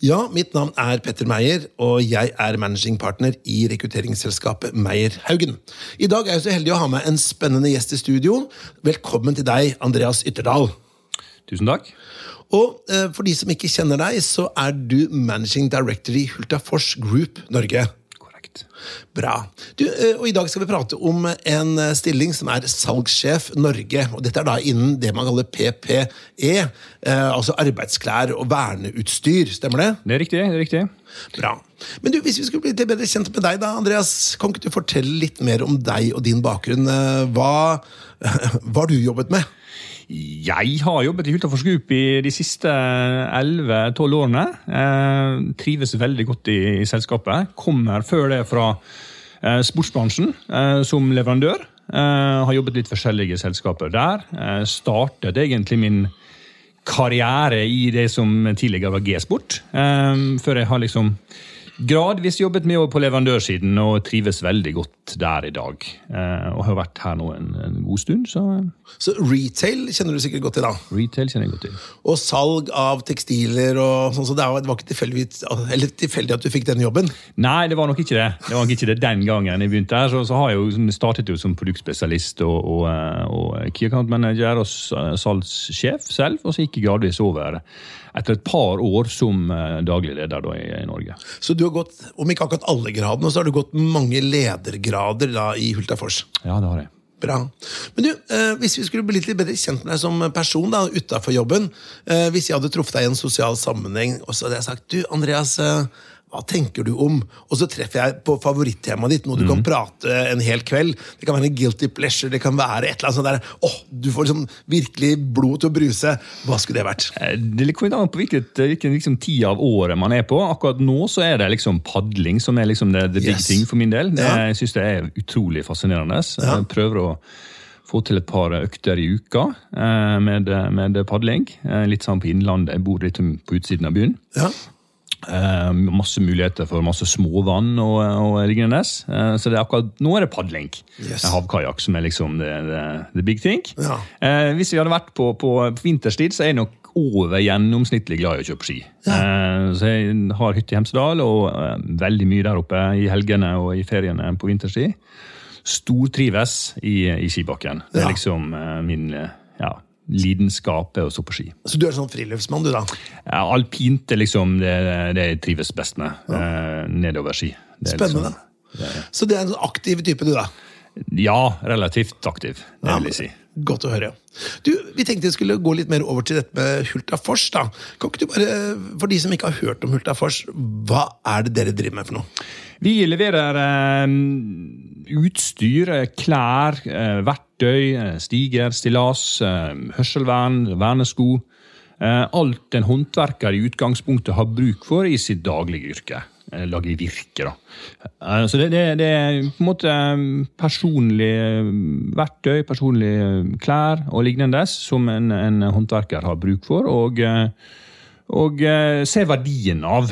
Ja, mitt navn er Petter Meyer, og jeg er managing partner i rekrutteringsselskapet Meyer Haugen. I dag er jeg så heldig å ha med en spennende gjest i studio. Velkommen til deg, Andreas Ytterdal. Tusen takk. Og eh, for de som ikke kjenner deg, så er du managing director i Hultafors Group Norge. Korrekt. Bra. Du, eh, og I dag skal vi prate om en eh, stilling som er salgssjef Norge. og Dette er da innen det man kaller PPE, eh, altså arbeidsklær og verneutstyr. Stemmer det? Det er riktig. det er riktig. Bra. Men du, hvis vi skulle bli litt bedre kjent med deg, da, Andreas, kan ikke du fortelle litt mer om deg og din bakgrunn? Hva, hva har du jobbet med? Jeg har jobbet i Hultafors Group i de siste 11-12 årene. Eh, trives veldig godt i, i, selskapet. Kommer før det fra eh, sportsbransjen eh, som leverandør. Eh, har jobbet litt forskjellige selskaper der. Eh, startet egentlig min karriere i det som tidligere var G-sport. Eh, før jeg har liksom gradvis jobbet med på leverandørsiden og trives veldig godt der i dag. Eh, og har vært her nå en, en god stund, så Så retail kjenner du sikkert godt til, da? retail kjenner jeg godt til. Og salg av tekstiler og sånn, så det var ikke tilfeldig, eller tilfeldig at du fikk den jobben? Nei, det var nok ikke det. Det var nok ikke det den gangen jeg begynte her. Så, så har jeg jo startet jo som produktspesialist og, og, eh, og key account manager og salgssjef selv, og så gikk jeg gradvis over etter et par år som eh, daglig leder da, i, i Norge. Så du gått, om ikke akkurat alle gradene, så har du gått mange ledergrader da i Hultafors? Ja, det har jeg. Bra. Men du, eh, Hvis vi skulle bli litt bedre kjent med deg som person da, utafor jobben eh, Hvis jeg hadde truffet deg i en sosial sammenheng og så hadde jeg sagt du, Andreas, eh, hva tenker du om? Og så treffer jeg på favorittemaet ditt, noe du kan prate en hel kveld. Det kan være en guilty pleasure, det kan være et eller annet sånt der. åh, Du får liksom virkelig blod til å bruse. Hva skulle det vært? Eh, Det kommer an på hvilket, hvilken liksom, tid av året man er på. Akkurat nå så er det liksom padling som er liksom det, the big Yes. thing for min del. Det, Ja. Jeg syns det er utrolig fascinerende. Ja. Jeg prøver å få til et par økter i uka eh, med, med padling. Eh, Litt sånn på Innlandet. Jeg bor litt på utsiden av byen. Ja, Eh, masse muligheter for masse småvann og, og lignende. Eh, så det er akkurat, nå er det padling. Yes. Havkajakk som er liksom the, the, the big thing. Ja. Eh, hvis vi hadde vært på, på, på vinterstid, så er jeg nok over gjennomsnittlig glad i å kjøpe ski. Eh, så jeg har hytte i Hemsedal og eh, veldig mye der oppe i helgene og i feriene på vinterstid. Stortrives i, i skibakken. Det Ja. er liksom eh, min ja, lidenskap er å stå på ski. Så du er sånn friluftsmann, du, da? Ja, alpint er liksom det, det jeg trives best med. Ja. nedover ski. Det er Spennende. Liksom, Så det er en sånn aktiv type, du, da? ja, relativt aktiv, det vil jeg si. Godt å høre. Du, Vi tenkte vi skulle gå litt mer over til dette med Hultafors. da. Kan ikke du bare, For de som ikke har hørt om Hultafors, hva er det dere driver med for noe? Vi leverer eh, utstyr, eh, klær, eh, verktøy, eh, stiger, stillas, eh, hørselvern, vernesko. Eh, alt en håndverker i utgangspunktet har bruk for i sitt daglige yrke. Eh, Lage virke, da. Eh, så det, det, det er på en måte eh, personlige verktøy, personlige klær og lignende som en, en håndverker har bruk for. og og ser verdien av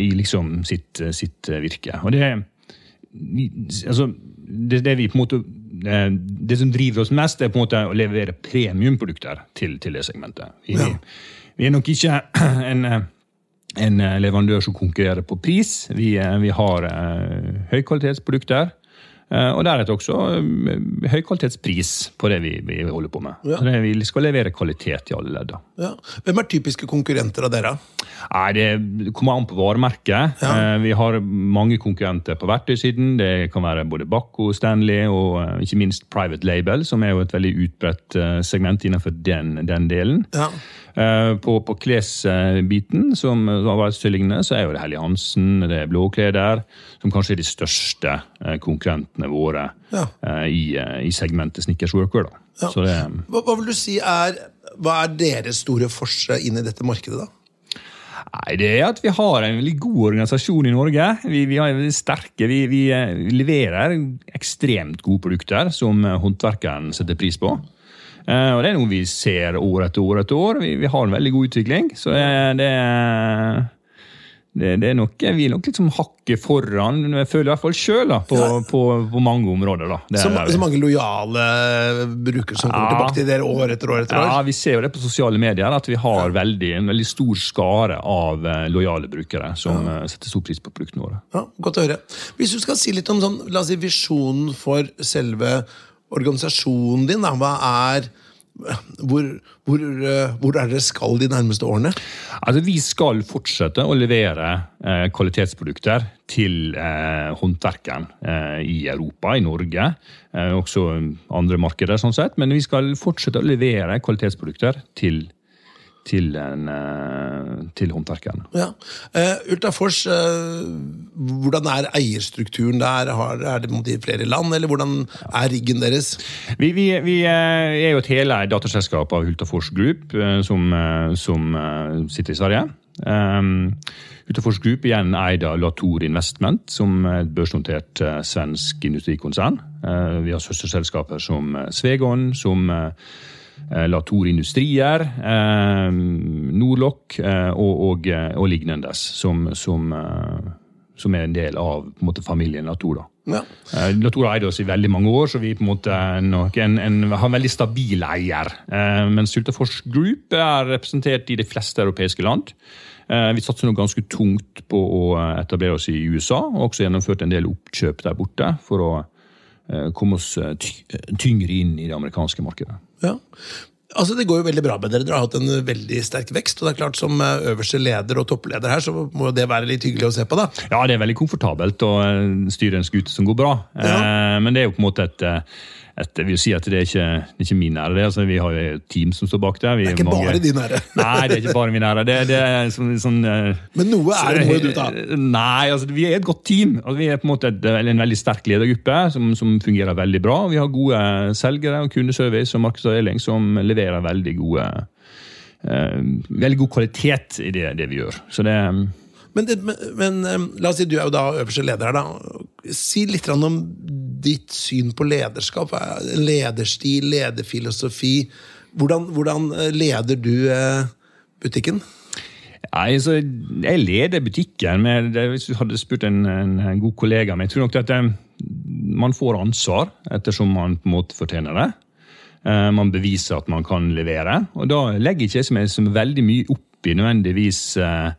i liksom sitt, sitt virke. Og det, altså, det, det vi på en måte det som driver oss mest, er på en måte å levere premiumprodukter til, til det segmentet. Vi, Ja. vi er nok ikke en, en leverandør som konkurrerer på pris. Vi, eh, vi har eh, høykvalitetsprodukter. Eh, Og deretter også eh, høykvalitetspris på det vi, vi holder på med. Ja. Det, vi skal levere kvalitet i alle ledd. Ja. Hvem er typiske konkurrenter av dere? Nei, Det kommer an på varemerket. Ja. Eh, Vi har mange konkurrenter på verktøysiden. Det kan være både Bakko, Stanley og ikke minst Private Label, som er jo et veldig utbredt segment innenfor den, den delen. Ja. På, på klesbiten, som arbeidsstillingene, så er jo det Helly Hansen, det er Blåkleder, som kanskje er de største konkurrentene våre Ja. eh, i, eh, i segmentet Snickers Worker. Ja. Så det, Hva, hva vil du si er Hva er deres store forskjell inn i dette markedet, da? Nei, Det er at vi har en veldig god organisasjon i Norge. Vi, vi er sterke. Vi, vi, eh, leverer ekstremt gode produkter som eh, håndverkeren setter pris på. Eh, og Det er noe vi ser år etter år etter år. Vi, vi har en veldig god utvikling. Så det, det, det, det er nok, Vi er nok liksom hakket foran, jeg føler i hvert fall sjøl, på, Ja. på, på mange områder. da. Det Så, så mange lojale brukere som kommer Ja. tilbake til dere år etter år etter år. Ja, Vi ser jo det på sosiale medier, at vi har veldig, en veldig stor skare av eh, lojale brukere som eh, setter stor pris på produktene våre. Ja, Godt å høre. Hvis du skal si litt om sånn, la oss si, visjonen for selve organisasjonen din, da, hva er hvor, hvor, eh, hvor er dere skal de nærmeste årene? Altså, Vi skal fortsette å levere eh, kvalitetsprodukter til eh, håndverkeren eh, i Europa, i Norge. Eh, også andre markeder, sånn sett. Men vi skal fortsette å levere kvalitetsprodukter til, til, en, eh, til håndverkeren. Ja. Uh, Ultafors, uh, hvordan er eierstrukturen der? Har, er det flere land, eller hvordan er riggen deres? Vi, vi, vi er jo et heleid datterselskap av Hultafors Group, som, som sitter i Sverige. Um, Hultafors Group igjen eid av Latour Investment, som er et børsnotert uh, svensk industrikonsern. Uh, vi har søsterselskaper som Svegon, som eh, Latour Industrier, eh, Nordlock eh, og, og, eh, og lignende, som, som, eh, som er en del av på en måte, familien Latour. da. Ja. Eh, Latour har eid oss i veldig mange år, så vi på en måte nok en, en, har en veldig stabil eier. Eh, mens Sultafors Group er representert i de fleste europeiske land. Eh, vi satser nå ganske tungt på å etablere oss i USA, og også gjennomført en del oppkjøp der borte for å eh, komme oss eh, tyngre inn i det amerikanske markedet. Ja. Altså, Det går jo veldig bra med dere. Dere har hatt en veldig sterk vekst. og det er klart Som eh, øverste leder og toppleder her, så må det være litt hyggelig å se på. da. Ja, det er veldig komfortabelt å eh, styre en skute som går bra. Ja. Eh, Men det er jo på en måte et, et jeg vil si at det er ikke, det er ikke min ære. Altså, vi har jo et team som står bak der. Vi Det er ikke mange- bare din ære. Nei, det er ikke bare min ære. Det, det er sånn, sånn eh, Men noe det må du ta. Nei, altså vi er et godt team. Altså, vi er på en måte et, en veldig sterk ledergruppe som, som fungerer veldig bra. Vi har gode selgere og kundeservice og markedsavdeling som leverer veldig gode uh, Veldig god kvalitet i det, det vi gjør. Så det Men, men, eh, la oss si du er jo da øverste leder her. da. Si litt om ditt syn på lederskap. Er Lederstil, lederfilosofi. Hvordan, hvordan eh, leder du eh, butikken? Nei, så Jeg leder butikken. Med, hvis du hadde spurt en, en, god kollega Men jeg tror nok at eh, man får ansvar ettersom man på en måte fortjener det. Eh, Man beviser at man kan levere. Og da legger ikke jeg mye- veldig mye opp i nødvendigvis eh,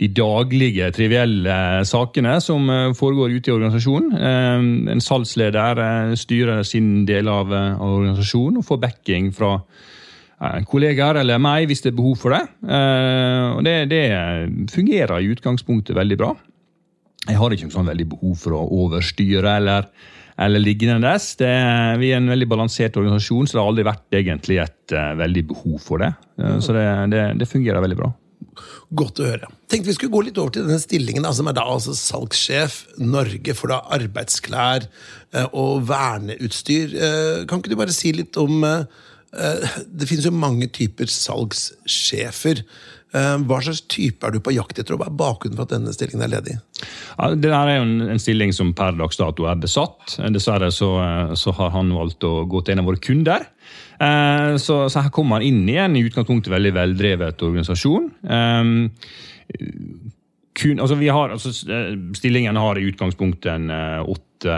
de daglige, trivielle sakene som eh, foregår ute i organisasjonen. Eh, En salgsleder eh, styrer sin del av, eh, organisasjonen og får backing fra eh, kollegaer eller meg hvis det er behov for det. Eh, Og det, det fungerer i utgangspunktet veldig bra. Jeg har ikke sånn veldig behov for å overstyre eller, eller lignende. Det, vi er en veldig balansert organisasjon, så det har aldri vært egentlig et uh, veldig behov for det. Eh, så det, det, det fungerer veldig bra. Godt å høre. Tenkte vi skulle gå litt over til denne stillingen, da, som er da altså salgssjef Norge for da arbeidsklær uh, og verneutstyr. Kan ikke du bare si litt om Det finnes jo mange typer salgssjefer. Eh, Hva slags type er du på jakt etter, og hva er bakgrunnen for at denne stillingen er ledig? Ja, det der er jo en, en stilling som per dags dato er besatt. Eh, Dessverre så, eh, så har han valgt å gå til en av våre kunder. Så, så her kommer han inn i en i utgangspunktet veldig veldrevet organisasjon. Kun, altså har, altså Stillingen har i utgangspunktet åtte,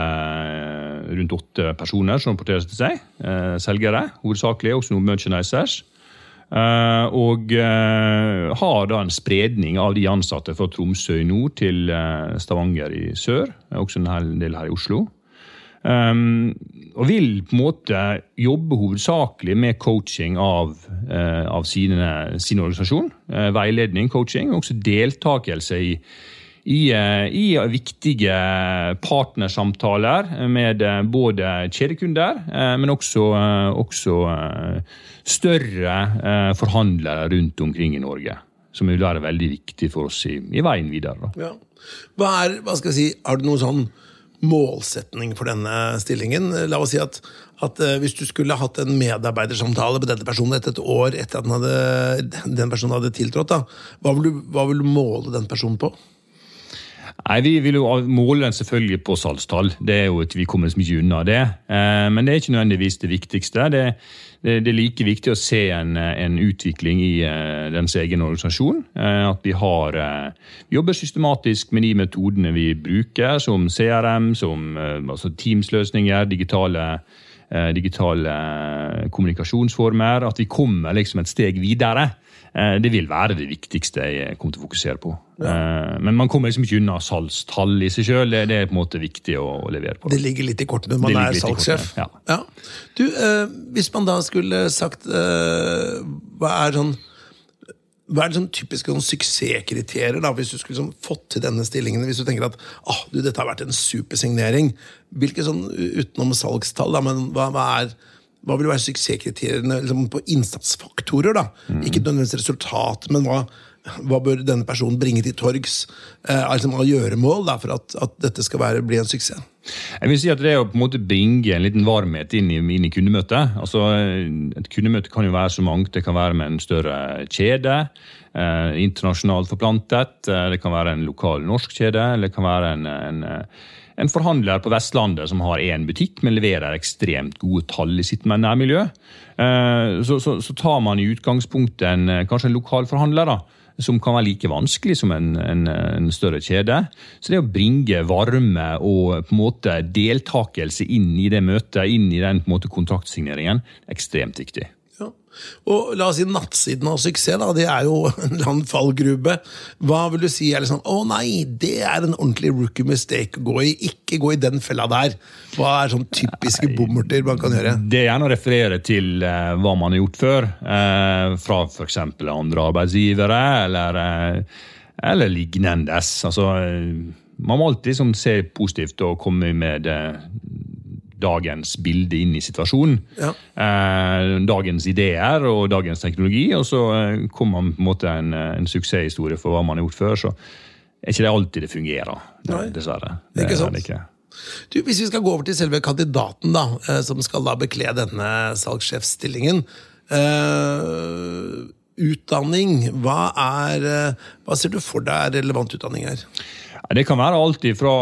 rundt åtte personer som rapporterer til seg. Selgere hovedsakelig, også noen merchandisers. Eh, og eh, har da en spredning av de ansatte fra Tromsø i nord til eh, Stavanger i sør. Også en hel del her i Oslo. Um, og vil på en måte jobbe hovedsakelig med coaching av, uh, av sine, sin organisasjon. Uh, veiledning, coaching, og også deltakelse i, i, eh, i viktige partnersamtaler med eh, både kjedekunder, eh, men også, også større forhandlere rundt omkring i Norge. Som vil være veldig viktig for oss i, i veien videre. Ja. Hva er, hva skal jeg si, Har du noen sånn målsetning for denne stillingen? La oss si at, at hvis du skulle hatt en medarbeidersamtale med denne personen etter et år etter at den, hadde, den personen hadde tiltrådt, da, hva vil, du, hva vil du måle den personen på? Nei, Vi vil jo måle den selvfølgelig på salgstall. Det er jo at Vi kommer liksom ikke unna det. Eh, men det er ikke nødvendigvis det viktigste. Det, det, det er like viktig å se en, en utvikling i uh, dens egen organisasjon. Uh, at vi har jobber systematisk med de metodene vi bruker, som CRM, som altså Teams-løsninger, digitale digitale kommunikasjonsformer. At vi kommer liksom et steg videre. Eh, det vil være det viktigste jeg kommer til å fokusere på. Ja. Eh, men man kommer liksom ikke unna salgstall i seg sjøl. Det er på en måte viktig å, levere på. Det ligger litt i kortene når man er salgssjef. Ja. ja. Du, eh, hvis man da skulle sagt Hva er sånn hva er det sånn typiske sånn suksesskriterier da, hvis du skulle sånn fått til denne stillingen? Hvis du tenker at ah, du, dette har vært en supersignering. Hvilke sånn, Utenom salgstall, da, men hva, hva er hva vil være suksesskriteriene liksom, på innsatsfaktorer? da? Mm. Ikke nødvendigvis resultat, men hva, hva, bør denne personen bringe til torgs eh, altså av gjøremål da, for at, at, dette skal være, bli en suksess? Jeg vil si at Det er å på en måte bringe en liten varmhet inn i, inn i kundemøtet. Altså, et kundemøte kan jo være så mangt. Det kan være med en større kjede. Eh, internasjonalt forplantet. Eh, det kan være en lokal norsk kjede. Eller det kan være en, en en forhandler på Vestlandet som har én butikk, men leverer ekstremt gode tall i sitt nærmiljø. Eh, så, så, så tar man i utgangspunktet en, eh, kanskje en lokal forhandler. da, som kan være like vanskelig som en, en, en, større kjede. Så det å bringe varme og på en måte deltakelse inn i det møtet, inn i den på en måte kontraktsigneringen, er ekstremt viktig. Og la oss si nattsiden av suksess, da, det er jo en eller annen fallgrube. Hva vil du si er liksom Å nei, det er en ordentlig rookie mistake å gå i. Ikke gå i den fella der. Hva er sånn typiske bommerter man kan gjøre? Det er gjerne å referere til uh, hva man har gjort før. Uh, fra f.eks. andre arbeidsgivere, eller, uh, eller lignende. Altså, man må alltid liksom, se positivt og komme med dagens bilde inn i situasjonen. Ja. Eh, dagens ideer og dagens teknologi, og så eh, kommer man på en måte en, eh, en suksesshistorie for hva man har gjort før. så er ikke det alltid det fungerer, Nei. dessverre. Det er ikke sant. Ikke. Du, hvis vi skal gå over til selve kandidaten, da, som skal da bekle denne salgssjefsstillingen. Uh, utdanning, hva, er, hva ser du for deg er relevant utdanning her? Det kan være alt fra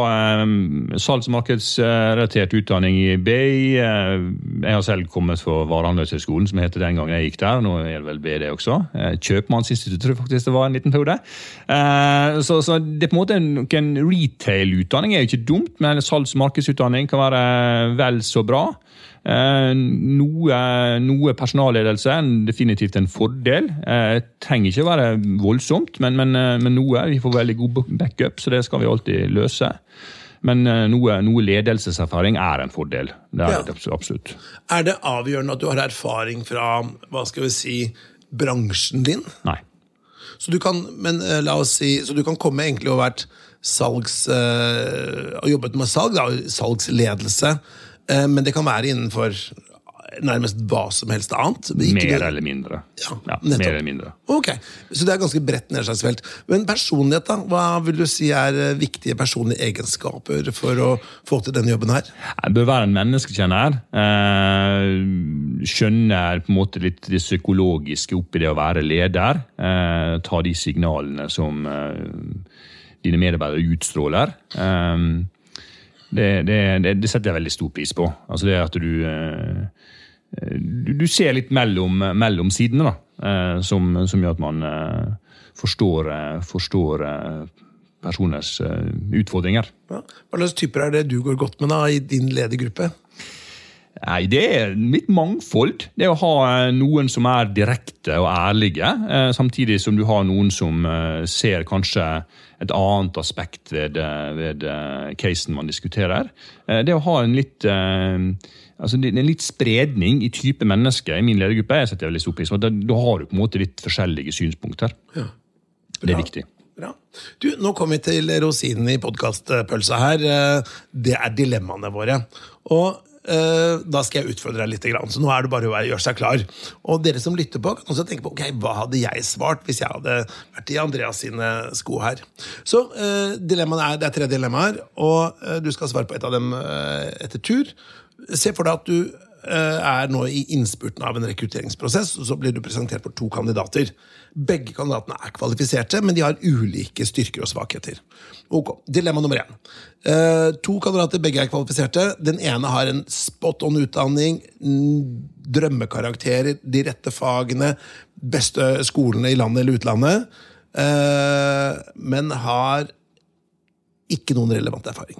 um, salgs- og markedsrelatert utdanning i BI. Uh, jeg har selv kommet fra Varehandelshøyskolen, som heter den gangen jeg gikk der. Nå er det vel BD også. Uh, Kjøpmannsinstituttet tror jeg faktisk det var en liten periode. Uh, så, så, det er på en måte noen en retail-utdanning er jo ikke dumt, men salgs- og markedsutdanning kan være vel så bra. Eh, noe, noe personalledelse er definitivt en fordel. Det eh, trenger ikke være voldsomt, men, men, eh, men, noe. Vi får veldig god backup, så det skal vi alltid løse. Men noe, noe ledelseserfaring er en fordel. Det er ja. det absolutt. Er det avgjørende at du har erfaring fra hva skal vi si, bransjen din? Nei. Så du kan, men, la oss si, så du kan komme egentlig og vært salgs... Og jobbet med salg, da, salgsledelse. Eh, men det kan være innenfor nærmest hva som helst annet. Mer eller mindre. Ja, ja mer eller mindre. Ok, Så det er ganske bredt nedslagsfelt. Men personlighet, da? Hva vil du si er eh, viktige personlige egenskaper for å få til denne jobben her? Jeg bør være en menneskekjenner. Eh, skjønner på en måte litt det psykologiske oppi det å være leder. Ta de signalene som dine medarbeidere utstråler. Det, det, det, setter jeg veldig stor pris på. Altså det at eh, du, du ser litt mellom, mellom sidene, da. Eh, som, som, gjør at man eh, forstår, forstår personers utfordringer. Ja. Hva slags typer er det du går godt med da, i din ledergruppe? Nei, Det er litt mangfold. Det å ha noen som er direkte og ærlige, samtidig som du har noen som ser kanskje et annet aspekt ved, ved casen man diskuterer. Det å ha en litt altså en litt spredning i type mennesker i min ledergruppe jeg setter veldig stor pris på. Da, har du på en måte litt forskjellige synspunkter. Ja. Det er viktig. Bra. Du, Nå kommer vi til rosinen i podkastpølsa her. Det er dilemmaene våre. Og da skal jeg utfordre deg litt. Så nå er det bare å gjøre seg klar. Og dere som lytter på, kan også tenke på ok, hva hadde jeg svart hvis jeg hadde vært i Andreas sine sko her. Så uh, er, Det er tre dilemmaer, og uh, du skal svare på et av dem etter tur. Se for deg at du eh, er nå i innspurten av en rekrutteringsprosess, og så blir du presentert for to kandidater. Begge kandidatene er kvalifiserte, men de har ulike styrker og svakheter. Ok, Dilemma nummer én. Eh, to kandidater, begge er kvalifiserte. Den ene har en spot on utdanning, drømmekarakterer, de rette fagene, beste skolene i landet eller utlandet, eh, men har ikke noen relevant erfaring.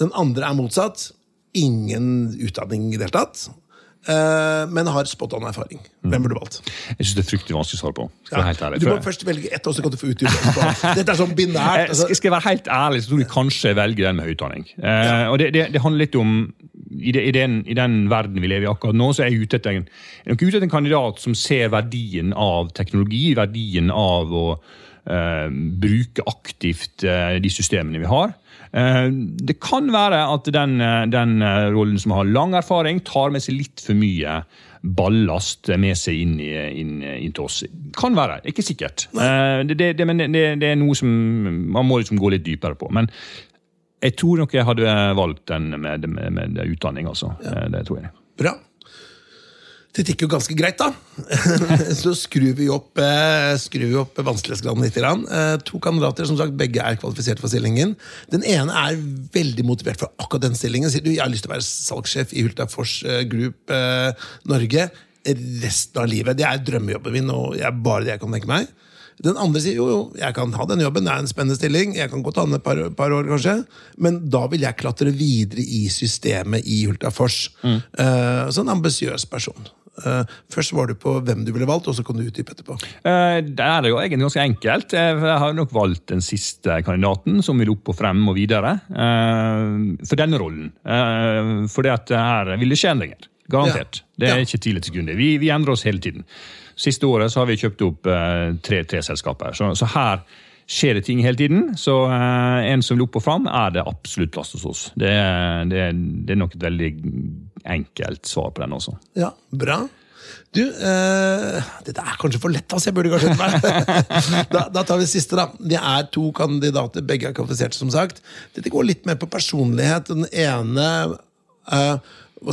Den andre er motsatt. Ingen utdanning i det hele tatt. eh, men har spot on erfaring. Hvem burde du valgt? Jeg synes det er fryktelig vanskelig å svare på. Skal helt ærlig. Du må jeg... først velge ett, og så kan du få utdype. Dette er sånn binært. Altså. skal, jeg være helt ærlig, så tror jeg kanskje jeg velger den med høy utdanning. Ja. og det, det, det handler litt om i, det, i, den, I den verden vi lever i akkurat nå, så er jeg ute etter en, ute etter en kandidat som ser verdien av teknologi, verdien av å uh, bruke aktivt uh, de systemene vi har. Eh, det kan være at den, eh, den eh, rollen som har lang erfaring, tar med seg litt for mye ballast med seg inn, i, inn, inn til oss. Kan være, ikke sikkert. Det, det, det, men det, det er noe som man må liksom gå litt dypere på. Men jeg tror nok jeg hadde valgt den med, med, med utdanning, altså. Ja. Det tror jeg. Bra. Det gikk jo ganske greit, da. Så skrur vi opp, eh, opp vanskelighetsgraden litt. Eh, To kandidater, som sagt, begge er kvalifisert for stillingen. Den ene er veldig motivert for akkurat den stillingen. Sier du, jeg har lyst til å være salgssjef i Hultafors eh, Group eh, Norge resten av livet. Det er drømmejobben min, og det er bare det jeg kan tenke meg. Den andre sier jo, jo, jeg kan ha den jobben, det er en spennende stilling, jeg kan godt ha den et par, par år, kanskje, men da vil jeg klatre videre i systemet i Hultafors. Eh, så en ambisiøs person. Eh, først var du på hvem du ville valgt, og så kan du utdype etterpå. Eh, Det er det jo egentlig ganske enkelt. Jeg har nok valgt den siste kandidaten, som vil opp og frem og videre. eh, For denne rollen. For det at her vil det skje endringer. Garantert. Ja. Det er ikke tidlig til sekund. Vi, vi endrer oss hele tiden. Siste året så har vi kjøpt opp eh, tre, tre selskaper. Så, så her skjer det ting hele tiden. Så en som vil opp og fram, er det absolutt plass hos oss. Det, det, det er nok et veldig enkelt svar på den også. Ja, bra. Du, eh, dette er kanskje for lett, altså. Jeg burde kanskje meg. da, da tar vi siste, da. Det er to kandidater, begge er kvalifiserte, som sagt. Dette går litt mer på personlighet. Den ene eh,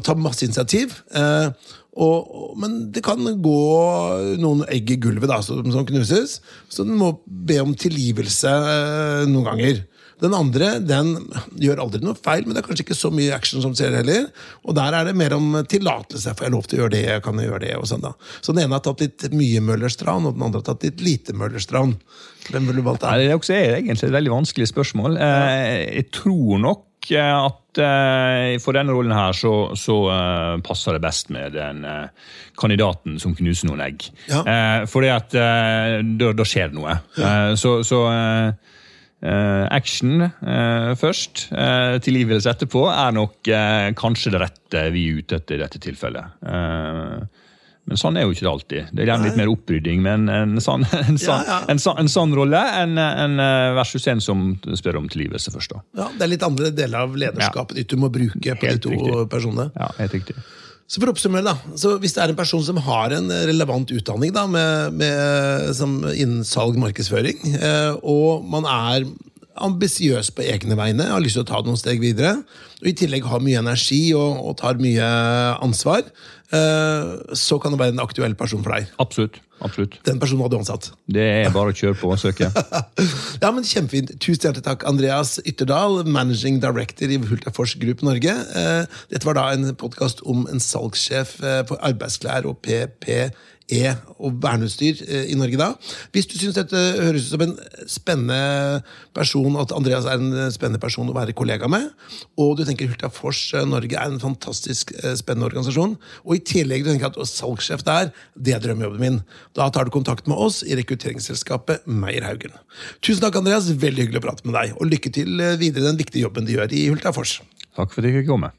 tar masse initiativ. eh, og, men det kan gå noen egg i gulvet da, som, som knuses, så den må be om tilgivelse eh, noen ganger. Den andre den gjør aldri noe feil, men det er kanskje ikke så mye action som ser heller. Og der er det mer om tillatelse. Får jeg lov til å gjøre det? Kan jeg gjøre det? Og sånn da. Så den ene har tatt litt mye Møllerstrand, og den andre har tatt litt lite Møllerstrand. Hvem ville du valgt der? det er også egentlig et veldig vanskelig spørsmål. Eh, Jeg tror nok eh, at eh, for denne rollen her så, så passer det best med den kandidaten som knuser noen egg. Ja. Fordi at da, da skjer det noe. Eh, Så, så action eh, først, eh, tilgivelse etterpå, er nok eh, kanskje det rette vi er ute etter i dette tilfellet. Eh, men sånn er jo ikke det alltid. Det er gjerne litt mer opprydding med en, en, sånn, en, sånn, Ja, ja. en, sånn, en sånn rolle enn en, eh, versus en som spør om tilgivelse først. da. Ja, det er litt andre deler av lederskapet ditt du må bruke på Helt de to riktig. personene. Ja, helt riktig. Så for å oppsummere da, så Hvis det er en person som har en relevant utdanning da, med, med, som innen salg markedsføring, eh, og man er ambisiøs på egne vegne, har lyst til å ta noen steg videre, og i tillegg har mye energi og, og tar mye ansvar, eh, så kan det være en aktuell person for deg. Absolutt. Absolutt. Den personen hadde du ansatt. Det er bare å kjøre på og søke. Ja, men Kjempefint. Tusen hjertelig takk, Andreas Ytterdal, managing director i Hultafors Group Norge. Eh, Dette var da en podkast om en salgssjef eh, for arbeidsklær og PPE og verneutstyr eh, i Norge. da. Hvis du syns dette høres ut som en spennende person, at Andreas er en eh, spennende person å være kollega med, og du tenker Hurtigfors eh, Norge er en fantastisk spennende organisasjon, og i tillegg du tenker at salgssjef der, det er drømmejobben min, da tar du kontakt med oss i rekrutteringsselskapet Meierhaugen. Tusen takk, Andreas. Veldig hyggelig å prate med deg, og lykke til videre i den viktige jobben du gjør i Hultafors. Takk for at jeg fikk komme.